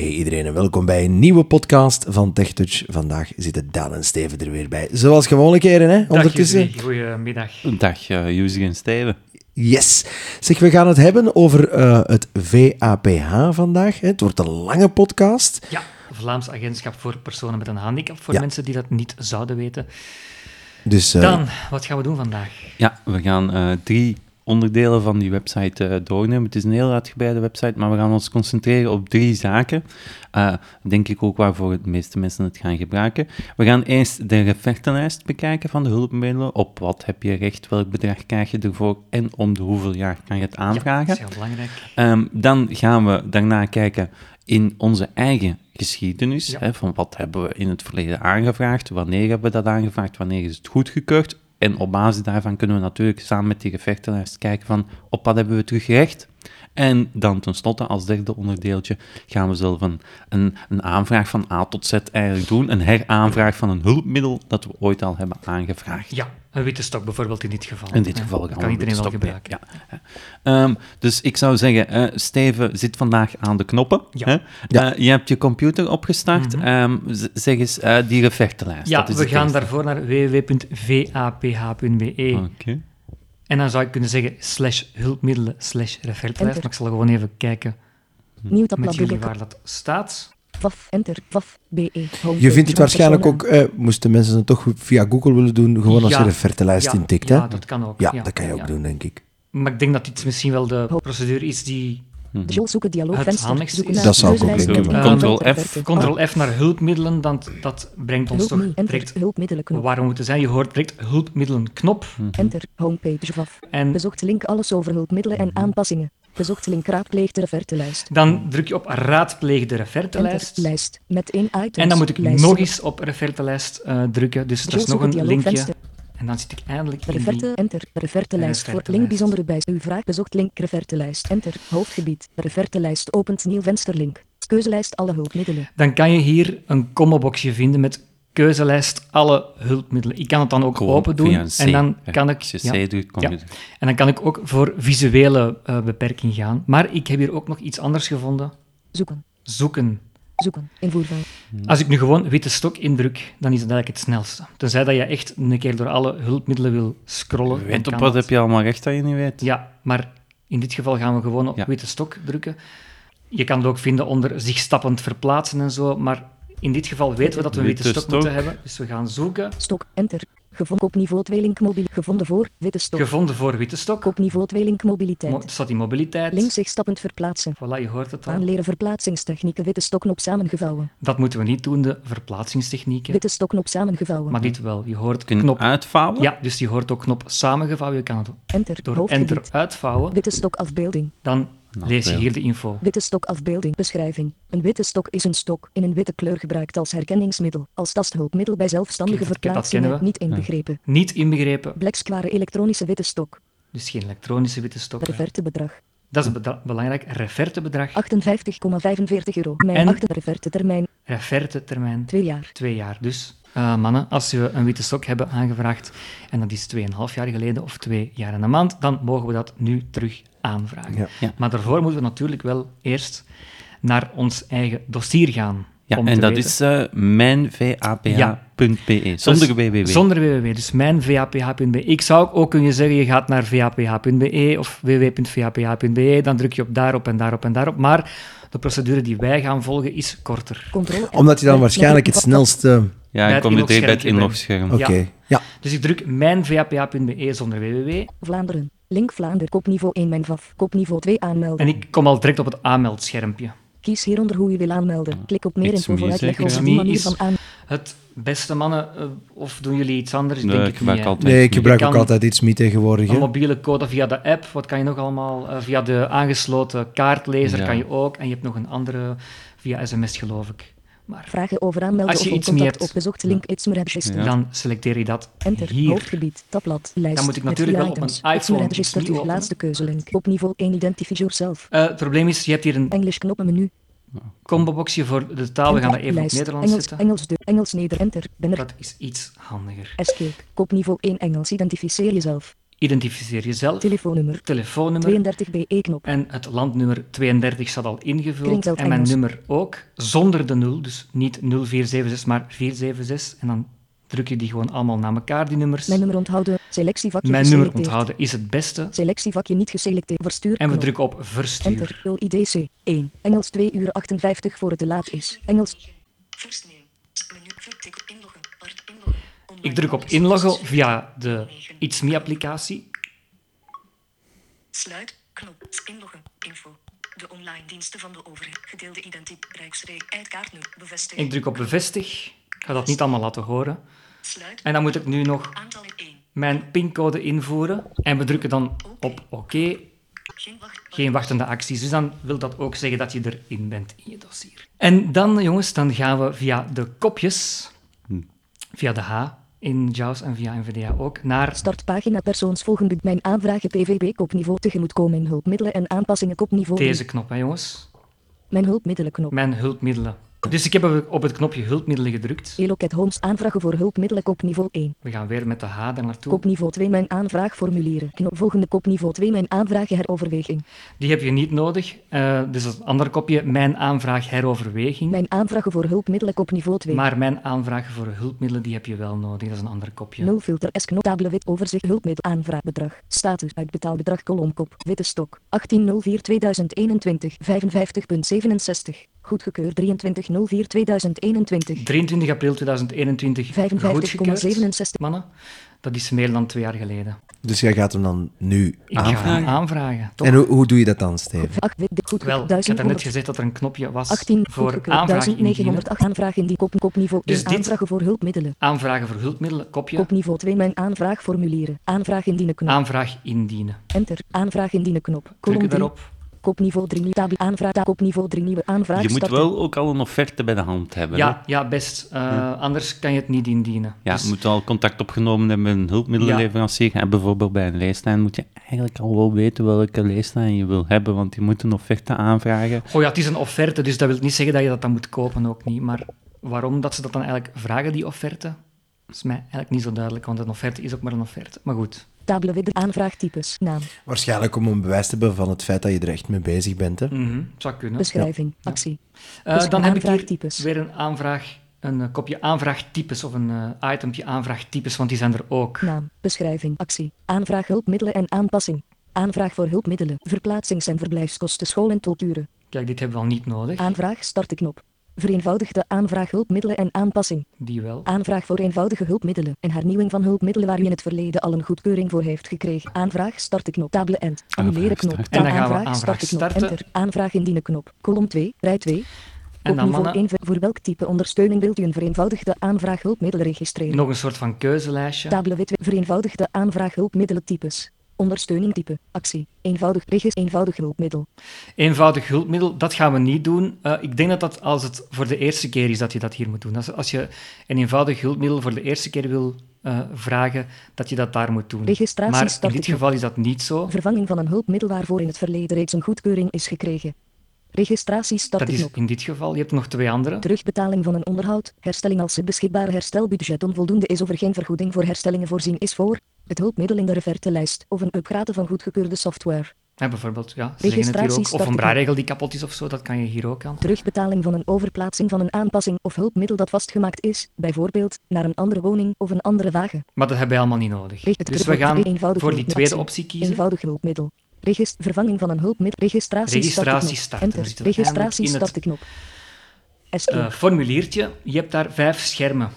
Hey iedereen en welkom bij een nieuwe podcast van TechTouch. Vandaag zitten Daan en Steven er weer bij. Zoals gewoonlijk keren, hè? Ondertussen. Dag, goedemiddag. Dag, uh, en Steven. Yes. Zeg, we gaan het hebben over uh, het VAPH vandaag. Hè. Het wordt een lange podcast. Ja, Vlaams Agentschap voor Personen met een Handicap, voor ja. mensen die dat niet zouden weten. Dus, uh, Dan, wat gaan we doen vandaag? Ja, we gaan uh, drie onderdelen van die website uh, doornemen. Het is een heel uitgebreide website, maar we gaan ons concentreren op drie zaken. Uh, denk ik ook waarvoor de meeste mensen het gaan gebruiken. We gaan eerst de refertenlijst bekijken van de hulpmiddelen. Op wat heb je recht, welk bedrag krijg je ervoor en om de hoeveel jaar kan je het aanvragen. Ja, dat is heel belangrijk. Um, dan gaan we daarna kijken in onze eigen geschiedenis. Ja. Hè, van wat hebben we in het verleden aangevraagd, wanneer hebben we dat aangevraagd, wanneer is het goedgekeurd. En op basis daarvan kunnen we natuurlijk samen met die gevechtelijst kijken van op wat hebben we teruggerecht. En dan tenslotte, als derde onderdeeltje, gaan we zelf een, een, een, aanvraag van A tot Z eigenlijk doen. Een heraanvraag van een hulpmiddel dat we ooit al hebben aangevraagd. Ja, een witte stok bijvoorbeeld in dit geval. In dit geval kan iedereen wel gebruiken. Ja. Um, dus ik zou zeggen, uh, Steven zit vandaag aan de knoppen. Ja. Hè? Ja. Uh, je hebt je computer opgestart. Mm -hmm. um, zeg eens uh, die refertenlijst. Ja, we gaan eerste. daarvoor naar www.vaph.be. Okay. En dan zou ik kunnen zeggen slash hulpmiddelen slash refertenlijst, maar ik zal gewoon even kijken Nieuw met jullie waar dat staat. Vaf, enter, vaf, BE. Je vindt het waarschijnlijk ook, eh, moesten mensen het toch via Google willen doen, gewoon als ja, je refertenlijst ja, intikt, ja, hè? dat kan ook. Ja, ja, dat kan je ook ja. doen, denk ik. Maar ik denk dat dit misschien wel de procedure is die Jules zoeken dialoog het handigste is. naar Dat zou ik ook denken. Ehm, Ctrl F. Naar hulpmiddelen, dat, dat brengt ons Hulp, toch enter, direct hulpmiddelen knop. waar we moeten zijn. Je hoort direct hulpmiddelen knop. Enter, homepage vaf. En Bezocht link alles over hulpmiddelen en aanpassingen. Bezocht link raadpleeg de refertenlijst. dan druk je op raadpleeg de Enter, refertenlijst. lijst. Met één item. En dan moet ik lijst. nog eens op refertenlijst uh, drukken. Dus dat is nog een linkje. venster. En dan zit ik eindelijk in Referte, die... enter, refertenlijst voor link bijzondere bij uw vraag bezocht link refertenlijst, enter, hoofdgebied, refertenlijst opent nieuw vensterlink, keuzelijst alle hulpmiddelen, Dan kan je hier een comboboxje vinden met keuzelijst alle hulpmiddelen. Ik kan het dan ook Gewoon open doen. En dan kan ik... Als je ja. Ja. je. En dan kan ik ook voor visuele uh, beperking gaan. Maar ik heb hier ook nog iets anders gevonden. zoeken, Zoeken. Zoeken, invoerveld, Als ik nu gewoon witte stok indruk, dan is het eigenlijk het snelste. Tenzij dat je echt een keer door alle hulpmiddelen wil scrollen. Weet op wat dat. heb je allemaal recht dat je niet weet? Ja, maar in dit geval gaan we gewoon op Ja. witte stok drukken. Je kan het ook vinden onder zich stappend verplaatsen en zo, maar in dit geval weten we dat we een witte, Witte stok, stok. moeten hebben. Dus we gaan zoeken. stok, enter, gevonden op niveau 2 link mobiel, gevonden voor, witte stok, Gevonden voor witte stok. op niveau 2 link Mo- mobiliteit, staat die mobiliteit. links zich stappend verplaatsen, Voilà, je hoort het al. aanleren verplaatsingstechnieken, witte stoknop samengevouwen, Dat moeten we niet doen, de verplaatsingstechnieken. witte stoknop samengevouwen, Maar dit wel. Je hoort Kun knop... uitvouwen? Ja, dus je hoort ook knop samengevouwen. Je kan het enter, door enter uitvouwen. witte stok afbeelding, Dan lees je veel. hier de info. Witte stok afbeelding. Beschrijving. Een witte stok is een stok in een witte kleur gebruikt als herkenningsmiddel, als tasthulpmiddel bij zelfstandige verplaatsingen, kennen we. niet inbegrepen. Niet inbegrepen, Bleksklare elektronische witte stok. dus geen elektronische witte stok. Refertebedrag. Dat is beda- belangrijk. Refertebedrag, 58,45 euro. Mijn En- achter referte termijn. referte termijn. Twee jaar. Twee jaar. Dus uh, mannen, als we een witte stok hebben aangevraagd en dat is 2,5 jaar geleden of twee jaar en een maand, dan mogen we dat nu terug aanvragen. Ja. Ja. Maar daarvoor moeten we natuurlijk wel eerst naar ons eigen dossier gaan. Ja, om en te dat weten- is uh, mijnvaph.be, zonder Dus www. Zonder www, dus mijnvaph.be. Ik zou ook kunnen zeggen, je gaat naar vaph.be of www.vaph.be, dan druk je op daarop en daarop en daarop. Maar de procedure die wij gaan volgen is korter. Controle. Omdat je dan waarschijnlijk het snelste... Ja, ik kom meteen bij het inlogscherm. Oké, ja. Dus ik druk mijnvaph.be zonder www Vlaanderen. Link Vlaanderen. Kopniveau 1 mijn VAF. Kopniveau 2 aanmelden. en ik kom al direct op het aanmeldschermpje. Kies hieronder hoe u wil aanmelden. Klik op meer info voor uitleg over die manier is- van aan. Het beste mannen, uh, of doen jullie iets anders? Ik Nee, denk ik het niet. gebruik hè. altijd Nee, ik gebruik Je ook altijd iets mee tegenwoordig. Een mobiele code via de app, wat kan je nog allemaal? Uh, via de aangesloten kaartlezer Ja. kan je ook. En je hebt nog een andere via sms, geloof ik. Maar Vragen over aanmelden Als je of iets contact hebt. op bezocht link meer. Ja. dan selecteer je dat Enter. hier. Hoofdgebied. Tabblad. Lijst. Dan moet ik met natuurlijk wel op een items. Iets meer iPhone laatste keuzelink. Op niveau 1 identify yourself. Uh, het probleem is, je hebt hier een Engels knoppenmenu. comboboxje voor de taal. We gaan dat even op. Nederlands Engels, zetten. Engels, de, Engels, Neder, Enter. Binnen. Dat is iets handiger. Escape. Kopniveau 1 Engels. Identificeer jezelf. Identificeer jezelf, Telefoonnummer. telefoonnummer 32BE-knop. en het landnummer 32 staat al ingevuld. Kringveld En mijn Engels. nummer ook, zonder de 0, dus niet 0476, maar 476. En dan druk je die gewoon allemaal naar elkaar, die nummers. Mijn nummer onthouden. Selectievakje Mijn nummer onthouden is het beste. Selectievakje niet geselecteerd. Verstuur. En we drukken op verstuur. Enter. IDC. 1. Engels 2 uur 58 voor het te laat is. Engels. First name. Menu vertik inloggen. Bart inloggen. Online Ik druk op inloggen via de It's Me applicatie. Sluit. Knop. Inloggen. Info. De online diensten van de overheid. Gedeelde identiteit. Nu. Bevestig. Ik druk op bevestig. Ik ga dat niet allemaal laten horen. Sluit. En dan moet ik nu nog Aantal in 1. mijn pincode invoeren. En we drukken dan op oké. Geen wacht. Geen wachtende acties. Dus dan wil dat ook zeggen dat je erin bent in je dossier. En dan, jongens, dan gaan we via de kopjes, via de H in JAWS en via NVDA ook, naar Startpagina persoonsvolgende. Mijn aanvragen PVB kopniveau tegemoetkomen. Hulpmiddelen en aanpassingen kopniveau. deze knop, hè, jongens. Mijn hulpmiddelenknop. Mijn hulpmiddelen. Dus ik heb op het knopje hulpmiddelen gedrukt. Eloket Homes aanvragen voor hulpmiddelen kopniveau 1. We gaan weer met de H daar naartoe. Kopniveau 2 mijn aanvraagformulieren. Knop volgende kopniveau 2 mijn aanvragen heroverweging. Die heb je niet nodig. Eh, dus dat andere kopje, mijn aanvraag heroverweging. Mijn aanvragen voor hulpmiddelen kopniveau 2. Maar mijn aanvragen voor hulpmiddelen, die heb je wel nodig. Dat is een ander kopje. Nul filter S wit overzicht hulpmiddel aanvraagbedrag. Status uitbetaalbedrag kolomkop. Witte stok. 1804 2021 55.67. Goedgekeurd 2304 2021 23 april 2021 goedgekeurd. 55,67. Mannen, dat is meer dan twee jaar geleden. Dus jij gaat hem dan nu Ik ga aanvragen. hem aanvragen, toch? En hoe, hoe doe je dat dan, Steven? 8 wit goed Wel, ik had net gezegd dat er een knopje was 18 voor aanvragen indienen. 1908 aanvragen die kop kopniveau Dus 1 dit- aanvragen voor hulpmiddelen. Aanvragen voor hulpmiddelen, kopje. Kopniveau 2 mijn aanvraagformulieren. Aanvraag indienen knop. Aanvraag indienen. Enter. Aanvraag indienen knop. Druk 3. daarop. Kopniveau 3 nieuw tabel aanvraag kopniveau 3 nieuwe aanvraag Je moet starten. wel ook al een offerte bij de hand hebben. hè? Ja, ja, best. Eh, Anders kan je het niet indienen. Ja, Dus je moet al contact opgenomen hebben met een hulpmiddelenleverancier. En bijvoorbeeld bij een leeslijn moet je eigenlijk al wel weten welke leeslijn je wil hebben, want je moet een offerte aanvragen. Oh ja, het is een offerte, dus dat wil niet zeggen dat je dat dan moet kopen, ook niet. Maar waarom dat ze dat dan eigenlijk vragen, die offerte, is mij eigenlijk niet zo duidelijk, want een offerte is ook maar een offerte. Maar goed. Tabele aanvraagtypes. Naam. Waarschijnlijk om een bewijs te hebben van het feit dat je er echt mee bezig bent. Hè? Mhm, zou kunnen. Beschrijving. Actie. Eh, Dus dan heb ik weer een aanvraag, een eh, kopje aanvraagtypes of een eh itempje aanvraagtypes, want die zijn er ook. Naam. Beschrijving. Actie. Aanvraag hulpmiddelen en aanpassing. Aanvraag voor hulpmiddelen. Verplaatsings- en verblijfskosten school- en culturen. Kijk, dit hebben we al niet nodig. Aanvraag Vereenvoudigde aanvraag hulpmiddelen en aanpassing. Die wel. Aanvraag voor eenvoudige hulpmiddelen. En hernieuwing van hulpmiddelen waar u in het verleden al een goedkeuring voor heeft gekregen. Aanvraag startenknop. Tabele end. Annuleren knop. starten. En dan gaan we Aanvraag aanvraag startenknop. starten. Enter. Aanvraag indienen knop. Kolom 2. Rij 2. En dan Kopniveau mannen, 1. Voor welk type ondersteuning wilt u een vereenvoudigde aanvraag hulpmiddelen registreren? nog een soort van keuzelijstje. Tabele wit vereenvoudigde aanvraag hulpmiddelen types. Ondersteuning type. Actie. Eenvoudig regis eenvoudig hulpmiddel. Eenvoudig hulpmiddel, dat gaan we niet doen. Eh, ik denk dat dat als het voor de eerste keer is dat je dat hier moet doen. Als, als je een eenvoudig hulpmiddel voor de eerste keer wil eh, vragen, dat je dat daar moet doen. Registratie maar in dit geval is dat niet zo. Vervanging van een hulpmiddel waarvoor in het verleden reeds een goedkeuring is gekregen. Registratie Dat starten is in dit geval. Je hebt nog twee andere. Terugbetaling van een onderhoud. Herstelling als het beschikbare herstelbudget onvoldoende is of er geen vergoeding voor herstellingen voorzien is voor het hulpmiddel in de refertelijst of een upgrade van goedgekeurde software. Ja, bijvoorbeeld, ja, ze zeggen het hier Registratie ook. Of een braairegel die kapot is of zo, dat kan je hier ook aan. Terugbetaling van een overplaatsing van een aanpassing of hulpmiddel dat vastgemaakt is, bijvoorbeeld naar een andere woning of een andere wagen. Maar dat hebben wij allemaal niet nodig. Het Dus we gaan voor die tweede optie kiezen. Eenvoudig hulpmiddel. Regist vervanging van een hulpmiddel. Registratie, Registratie starten. starten. Enter. We Registratie starten knop. Eh, formuliertje, je hebt daar vijf schermen.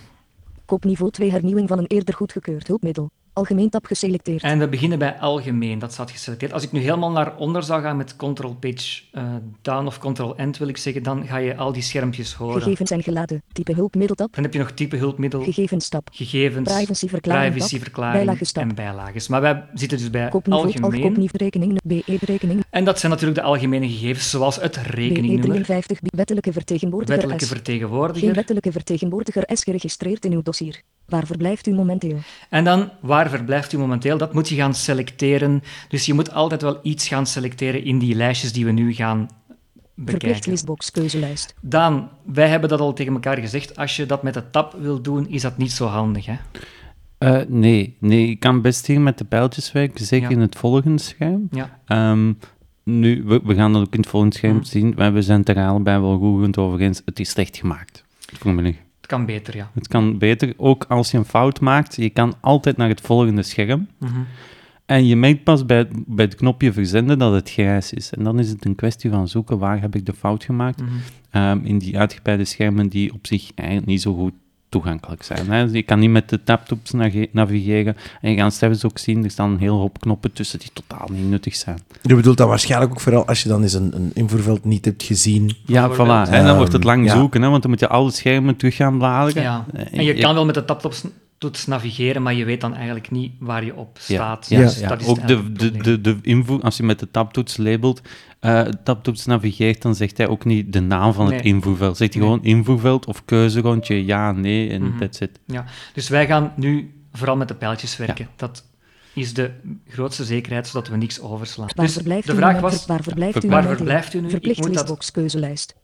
Kopniveau 2 hernieuwing van een eerder goedgekeurd hulpmiddel. Algemeen tab geselecteerd. En we beginnen bij algemeen, dat staat geselecteerd. Als ik nu helemaal naar onder zou gaan met Ctrl-Page eh, down of Ctrl-End, wil ik zeggen, dan ga je al die schermpjes horen. Gegevens en geladen. Type hulpmiddeltab. Dan heb je nog type hulpmiddel, Gegevens tab. gegevens, Privacyverklaring privacyverklaring Bijlagenstap. en bijlages. Maar wij zitten dus bij Kopniveau alg algemeen. kopniveau rekening. BE-berekening. En dat zijn natuurlijk de algemene gegevens, zoals het rekeningnummer, BE53 wettelijke vertegenwoordiger wettelijke vertegenwoordiger. Geen wettelijke vertegenwoordiger S geregistreerd in uw dossier. Waar verblijft u momenteel? En dan, waar verblijft u momenteel? Dat moet je gaan selecteren. Dus je moet altijd wel iets gaan selecteren in die lijstjes die we nu gaan Verplicht bekijken. listbox keuzelijst. Daan, wij hebben dat al tegen elkaar gezegd. Als je dat met de tab wil doen, is dat niet zo handig. Hè? Eh, nee, nee, ik kan best hier met de pijltjes werken, zeker Ja. in het volgende scherm. Ja. Ehm, nu, we, we gaan dat ook in het volgende scherm zien, maar we zijn het er allebei wel goed over eens. Het is slecht gemaakt. Het formulier. Het kan beter, ja. Het kan beter, ook als je een fout maakt, je kan altijd naar het volgende scherm. Mhm. En je merkt pas bij, bij het knopje verzenden dat het grijs is. En dan is het een kwestie van zoeken waar heb ik de fout gemaakt. Ehm, in die uitgebreide schermen die op zich eigenlijk niet zo goed toegankelijk zijn. Hè. Je kan niet met de nage- navigeren. En je gaat zelfs ook zien, er staan een hele hoop knoppen tussen die totaal niet nuttig zijn. Je bedoelt dat waarschijnlijk ook vooral als je dan eens een, een invoerveld niet hebt gezien. Ja, voilà. En dan wordt het lang ja. zoeken, hè, want dan moet je alle schermen terug gaan bladeren. Ja. Eh, En je kan wel met de tabtoets navigeren, maar je weet dan eigenlijk niet waar je op staat. ja, Dus ja. dat is ook de, de, de, de invoer, als je met de tabtoets labelt, eh tabtoets navigeert, dan zegt hij ook niet de naam van het invoerveld. Zegt hij Nee. gewoon invoerveld of keuzerondje, ja, nee, en that's it. Ja. Dus wij gaan nu vooral met de pijltjes werken. Dat is de grootste zekerheid, zodat we niks overslaan. Waar Dus verblijft de u vraag nu? was, Waar verblijft u Waar verblijft u nu? Ik Verplicht moet dat listbox keuzelijst.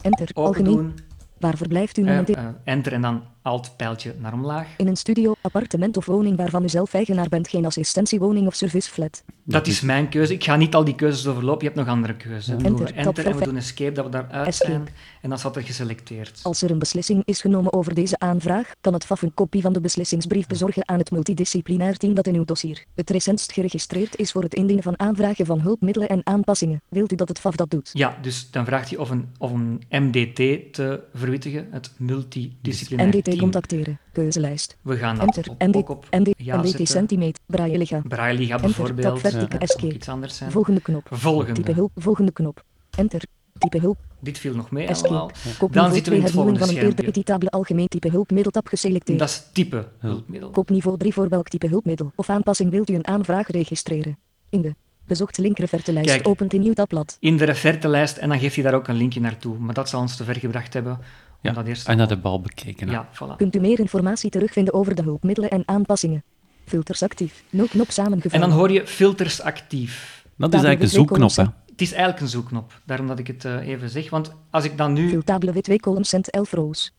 Enter. open Algemeen. doen, Waar verblijft u momenteel? eh, enter en dan alt pijltje naar omlaag. In een studio, appartement of woning waarvan u zelf eigenaar bent, geen assistentiewoning of serviceflat. Dat is mijn keuze. Ik ga niet al die keuzes overlopen. Je hebt nog andere keuzes. We Enter, doen tab enter en we doen escape, dat we daaruit Escape. zijn. En dan staat er geselecteerd. Als er een beslissing is genomen over deze aanvraag, kan het FAF een kopie van de beslissingsbrief bezorgen aan het multidisciplinair team dat in uw dossier het recentst geregistreerd is voor het indienen van aanvragen van hulpmiddelen en aanpassingen. Wilt u dat het FAF dat doet? Ja, dus dan vraagt hij of een, of een MDT te verwittigen, het multidisciplinair MDT team. contacteren. Keuzelijst. We gaan dat Enter. op, ook op MD, ja zetten. centimeter. Braille lichaam. Braille liga bijvoorbeeld. Vertical ook iets anders zijn. Volgende knop. Volgende. Type hulp. Volgende knop. Enter. Type hulp. Dit viel nog mee Escape. allemaal. Kopniveau zitten we in 2 het volgende van een eerder editabele algemeen type hulpmiddeltab geselecteerd. Dat is type hulpmiddel. Kopniveau 3 voor welk type hulpmiddel of aanpassing wilt u een aanvraag registreren? In de bezochte linkrefertenlijst Kijk. opent een nieuw tabblad. In de refertenlijst en dan geeft hij daar ook een linkje naartoe. Maar dat zal ons te ver gebracht hebben Ja, dat eerst en dat de bal bekeken. Ja, voilà. Kunt u meer informatie terugvinden over de hulpmiddelen en aanpassingen. Filters actief. Nul knop En dan hoor je filters actief. Dat is eigenlijk een zoekknop, hè. Het is eigenlijk een zoekknop, daarom dat ik het eh, even zeg. Want als ik dan nu Filtabele wit 2 columns cent 11 rows.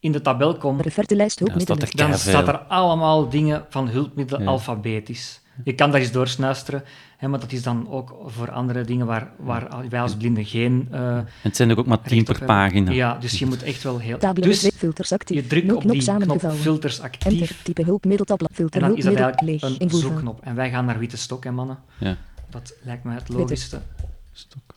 in de tabel kom, Dan staat hulpmiddelen. er dan staat er allemaal dingen van hulpmiddelen Ja. alfabetisch. Je kan daar eens doorsnuisteren, hè, maar dat is dan ook voor andere dingen waar, waar wij als blinden geen eh Het zijn er ook maar tien per hebben. pagina. Ja, dus je moet echt wel heel... Dus 2 filters actief. je drukt op knop die knop filters Enter. actief Type hulpmiddeltabblad. en Filter dan is dat hulpmiddel eigenlijk leeg. een zoekknop. En wij gaan naar witte stok, hè mannen. Ja. Dat lijkt mij het logischste. Stok.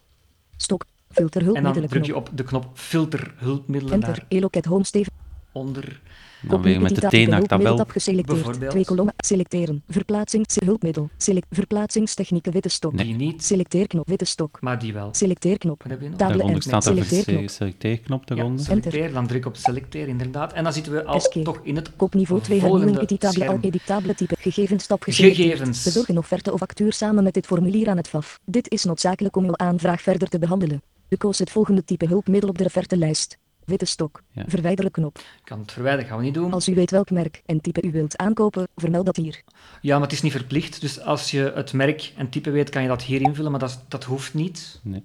Stok. Filter En dan hulpmiddelen druk je op de knop filter hulpmiddelen Enter. Eloket home Steven. daaronder. Dan weer met de T naar tabel. Hulpmiddeltab geselecteerd. Bijvoorbeeld. Twee kolommen. Selecteren. Verplaatsing. Hulpmiddel. Select. Verplaatsingstechnieken witte stok. Die niet, Selecteerknop witte stok. maar die wel. Selecteerknop. Daaronder en staat er selecteerknop. een selecteerknop Ja, daaronder. selecteer, dan druk op selecteer, inderdaad. En dan zitten we al Escape. toch in het Kopniveau 2 volgende hernieuwing editable al scherm. editable type gegevens stap geselecteerd. Gegevens. Bezorg een offerte of factuur samen met dit formulier aan het FAF. Dit is noodzakelijk om uw aanvraag verder te behandelen. U koos het volgende type hulpmiddel op de refertenlijst. Witte stok. Ja. Verwijderen knop. Ik kan het verwijderen, gaan we niet doen. Als u weet welk merk en type u wilt aankopen, vermeld dat hier. Ja, maar het is niet verplicht. Dus als je het merk en type weet, kan je dat hier invullen, maar dat, dat hoeft niet. Nee.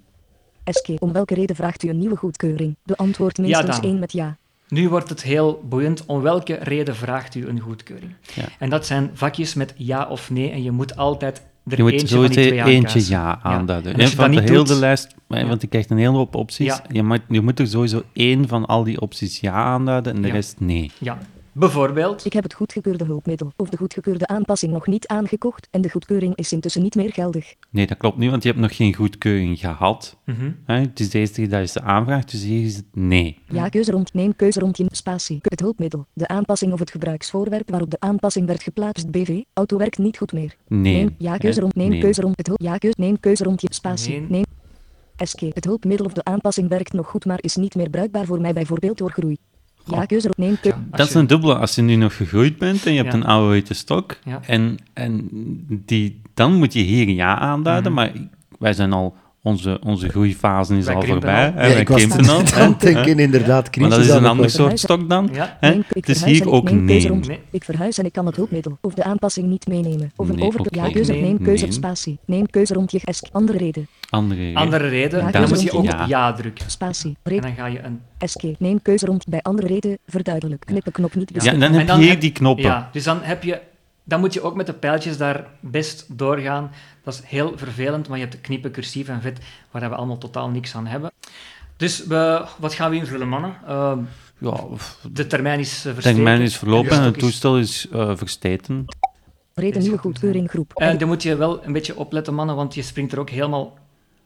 SK. Om welke reden vraagt u een nieuwe goedkeuring? Beantwoord minstens dan. één met ja. Nu wordt het heel boeiend. Om welke reden vraagt u een goedkeuring? Ja. En dat zijn vakjes met ja of nee. En je moet altijd er Je moet eentje van die sowieso twee eentje ja aanduiden. En als je van de hele doet- lijst, Ja. want je krijgt een hele hoop opties. Ja. Je, moet, je moet er sowieso één van al die opties ja aanduiden en de Ja. rest nee. Ja, bijvoorbeeld. Ik heb het goedgekeurde hulpmiddel of de goedgekeurde aanpassing nog niet aangekocht en de goedkeuring is intussen niet meer geldig. Nee, dat klopt niet, want je hebt nog geen goedkeuring gehad. Mhm. Hè? Het is de eerste keer dat je ze aanvraagt, dus hier is het nee. Ja, keuze rond, neem keuze rond je spatie. Het hulpmiddel, de aanpassing of het gebruiksvoorwerp waarop de aanpassing werd geplaatst. BV, auto werkt niet goed meer. Nee. Neem, ja, keuze rond, neem Nee. keuze rond het hulp. Ja, keuze, neem keuze rond je spatie. Nee. Neem. SK, het hulpmiddel of de aanpassing werkt nog goed, maar is niet meer bruikbaar voor mij, bijvoorbeeld door groei. Ja, keuze neem Dat is je- een dubbele. Als je nu nog gegroeid bent en je hebt Ja. een oude witte stok, Ja. en, en die, dan moet je hier ja aanduiden, Mhm. maar wij zijn al onze, onze groeifase is Wij al voorbij. al. hè, Ja, wij ik krimpen al, het denken, inderdaad. Maar dat is een ander de soort stok dan. Ja. Hè? Het is hier en ook neem nee. Ik verhuis en ik kan het hulpmiddel of de aanpassing niet meenemen. Of een Nee, ja, keuze Nee. neem keuze Nee. spatie. Neem keuze rond je esk. Andere reden. Andere reden. Andere reden, Ja, dan moet je ook op ja. ja drukken. Spatie. En dan ga je een... Escape. Neem keuze rond bij andere reden. Verduidelijk. Knippenknop niet Ja, en dan heb En je hier die knoppen. Ja, dus dan heb je... Dan moet je ook met de pijltjes daar best doorgaan. Dat is heel vervelend, maar je hebt knippen, cursief en vet, waar we allemaal totaal niks aan hebben. Dus we, wat gaan we invullen, mannen? Uh, Ja, de termijn is uh, de verstreken. termijn is verlopen En de het toestel is eh, versteten. Reden nieuwe goedkeuring groep. En dan moet je wel een beetje opletten, mannen, want je springt er ook helemaal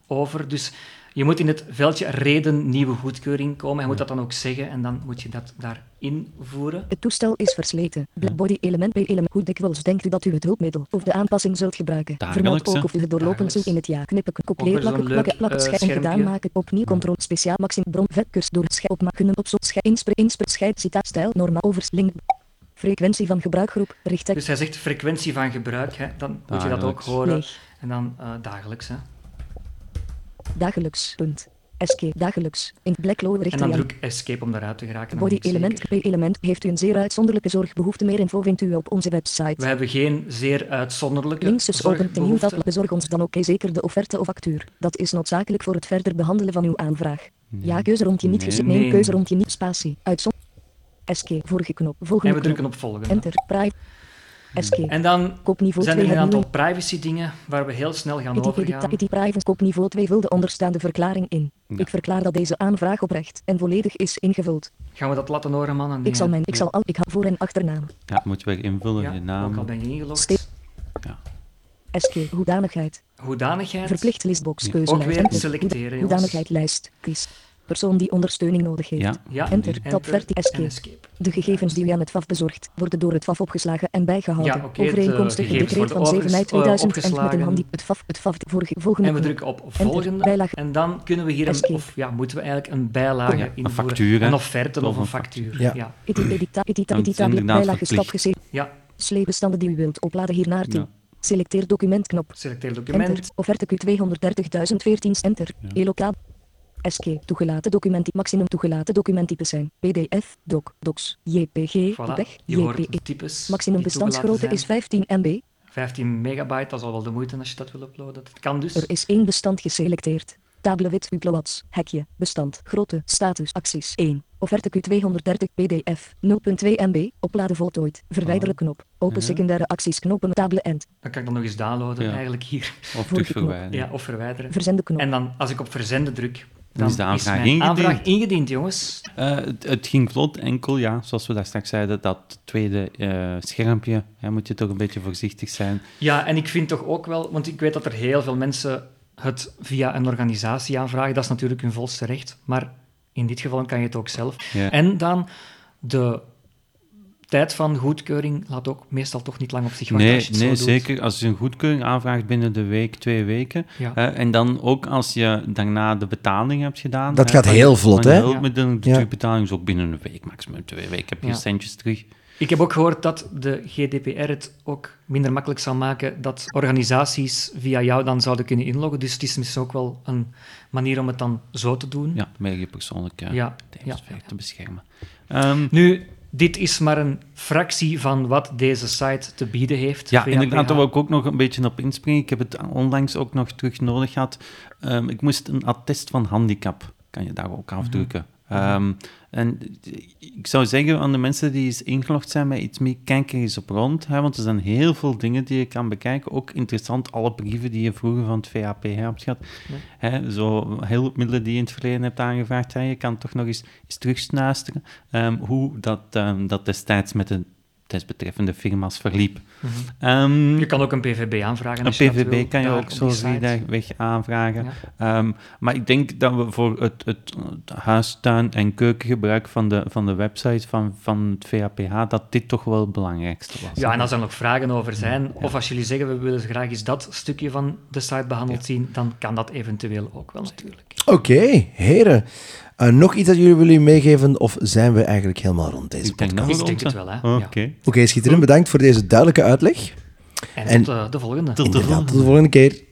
over. Dus je moet in het veldje reden nieuwe goedkeuring komen. Je moet dat dan ook zeggen en dan moet je dat daar invoeren. Het toestel is versleten. Blackbody element bij element. Hoe dikwijls denkt u dat u het hulpmiddel of de aanpassing zult gebruiken? Vermeld ook of u het doorlopen Dagelijks. zult in het jaar. Knippen, kopieer, plakken, plakken, plakken, eh, schijf, gedaan maken, opnieuw controle, speciaal, maximum, bron, vetkurs, door, schijf, opmaken, op, zo, schijf, inspre, inspre, scheid, citaat, stijl, normaal, overs, link, frequentie van gebruikgroep, richt, Dus hij zegt frequentie van gebruik, hè. dan moet je dat ook horen. leeg, En dan eh, dagelijks. Hè. Dagelijks, punt. Escape, dagelijks, in blacklow, En richt, dan real. druk escape om daaruit te geraken. dan Body element, zeker. P-element, heeft u een zeer uitzonderlijke zorgbehoefte. Meer info vindt u op onze website. We hebben geen zeer uitzonderlijke Links is open te nieuw dat bezorg ons dan ook zeker de offerte of factuur. Dat is noodzakelijk voor het verder behandelen van uw aanvraag. Ja, keuze rond je niet Nee. Nee. keuze rond je niet spatie. Uitzon. Escape. Vorige knop. En Volgende we knop. drukken op volgende. Enter. Prive. Escape. En dan Kopniveau zijn 2 er een aantal privacy dingen waar we heel snel gaan overgaan. iti privacy kopniveau 2 vul de onderstaande verklaring in. Ja. Ik verklaar dat deze aanvraag oprecht en volledig is ingevuld. Gaan we dat laten horen, man? en Ik zal mijn, ik zal al, ik voor- en achternaam. Ja, moet je weer invullen, Ja, je ook naam. al ben je ingelogd. Ste- Ja. Escape. Hoedanigheid. Hoedanigheid. Verplicht listbox Ja. keuze. Ook weer selecteren, jongens. Hoedanigheid lijst. Kies. Persoon die ondersteuning nodig heeft. Ja. Ja, Enter, top 30, escape. De gegevens die u aan het FAF bezorgt, worden door het FAF opgeslagen en bijgehouden. Ja, oké, het, Overeenkomstig eh, het van worden 7 mei opges- eh, 2000 en met opgeslagen. een handi... Het FAF, het FAF, vorige, volgende En we drukken op Enter, volgende. bijlage. En dan kunnen we hier een, of ja, moeten we eigenlijk een bijlage Ja, een invoeren. factuur, hè. Een offerte of Of een een factuur. Ja. Ja. Edita- edita- edita- bijlage stap gezet. ja, Sleebestanden die u wilt opladen hier naartoe. Ja. Selecteer documentknop. selecteer Enter. document. Offerte Q230.014 enter. Ja. Elocaal. Escape. Toegelaten documenten. Maximum toegelaten documenttypes zijn. PDF, doc, docs, JPG, Voilà. weg, Je hoort JPE. de types. Maximum bestandsgrootte is zijn. 15 MB. 15 megabyte, dat is al wel de moeite als je dat wil uploaden. Dat kan dus. Er is één bestand geselecteerd. Tablewit uploads. Hekje. Bestand. Grootte. Status. Acties. 1. Offerte Q230 PDF. 0.2 MB. Opladen voltooid. Verwijderen knop. Open secundaire acties knoppen. Table end. Dan kan ik dat nog eens downloaden, Ja. eigenlijk hier. Of Vorige terug knop. verwijderen. Ja, of verwijderen. Verzenden knop. En dan, als ik op verzenden druk, dan is de aanvraag mijn ingediend. aanvraag ingediend, jongens. Eh, het, het ging vlot, enkel ja, zoals we daar straks zeiden, dat tweede eh, schermpje, hè, moet je toch een beetje voorzichtig zijn. Ja, en ik vind toch ook wel, want ik weet dat er heel veel mensen het via een organisatie aanvragen. Dat is natuurlijk hun volste recht. Maar in dit geval kan je het ook zelf. Ja. En dan de tijd van goedkeuring laat ook meestal toch niet lang op zich wachten Nee, als je het nee zo doet. zeker. Als je een goedkeuring aanvraagt binnen de week, twee weken, Ja. hè, en dan ook als je daarna de betaling hebt gedaan. Dat gaat heel vlot, hè? je hulpmiddelen, de Ja. terugbetaling is ook binnen een week, maximum twee weken, heb je centjes terug. Ik heb ook gehoord dat de GDPR het ook minder makkelijk zal maken dat organisaties via jou dan zouden kunnen inloggen. Dus het is misschien ook wel een manier om het dan zo te doen. Ja, meer je persoonlijke ja, ja. te beschermen. Ehm, Nu, dit is maar een fractie van wat deze site te bieden heeft. Ja, inderdaad, daar wil ik ook nog een beetje op inspringen. Ik heb het onlangs ook nog terug nodig gehad. Ehm, ik moest een attest van handicap, kan je daar ook afdrukken. Ehm, en ik zou zeggen aan de mensen die eens ingelogd zijn met iets meer, kijk er eens op rond. Hè, want er zijn heel veel dingen die je kan bekijken. Ook interessant, alle brieven die je vroeger van het VAPH hebt gehad. Hè, zo hulpmiddelen die je in het verleden hebt aangevraagd. Hè, je kan toch nog eens, eens terugsnuisteren ehm, hoe dat, ehm, dat destijds met de desbetreffende firma's verliep. Ehm, Je kan ook een PVB aanvragen. een PVB kan je ook zo weg aanvragen. Ja. Ehm, maar ik denk dat we voor het, het, het huistuin- en keukengebruik van de, van de website van, van het VAPH, dat dit toch wel het belangrijkste was. Ja, en als er nog vragen over zijn, of als jullie zeggen we willen graag eens dat stukje van de site behandeld zien, dan kan dat eventueel ook wel natuurlijk. Oké, heren. Eh, nog iets dat jullie willen meegeven, of zijn we eigenlijk helemaal rond deze Ik denk podcast? dat Ik denk rond het wel, hè. Oké. Oké, Schitterend, bedankt voor deze duidelijke uitleg. En, En- tot eh, de volgende. Tot de Inderdaad, volgende. tot de volgende keer.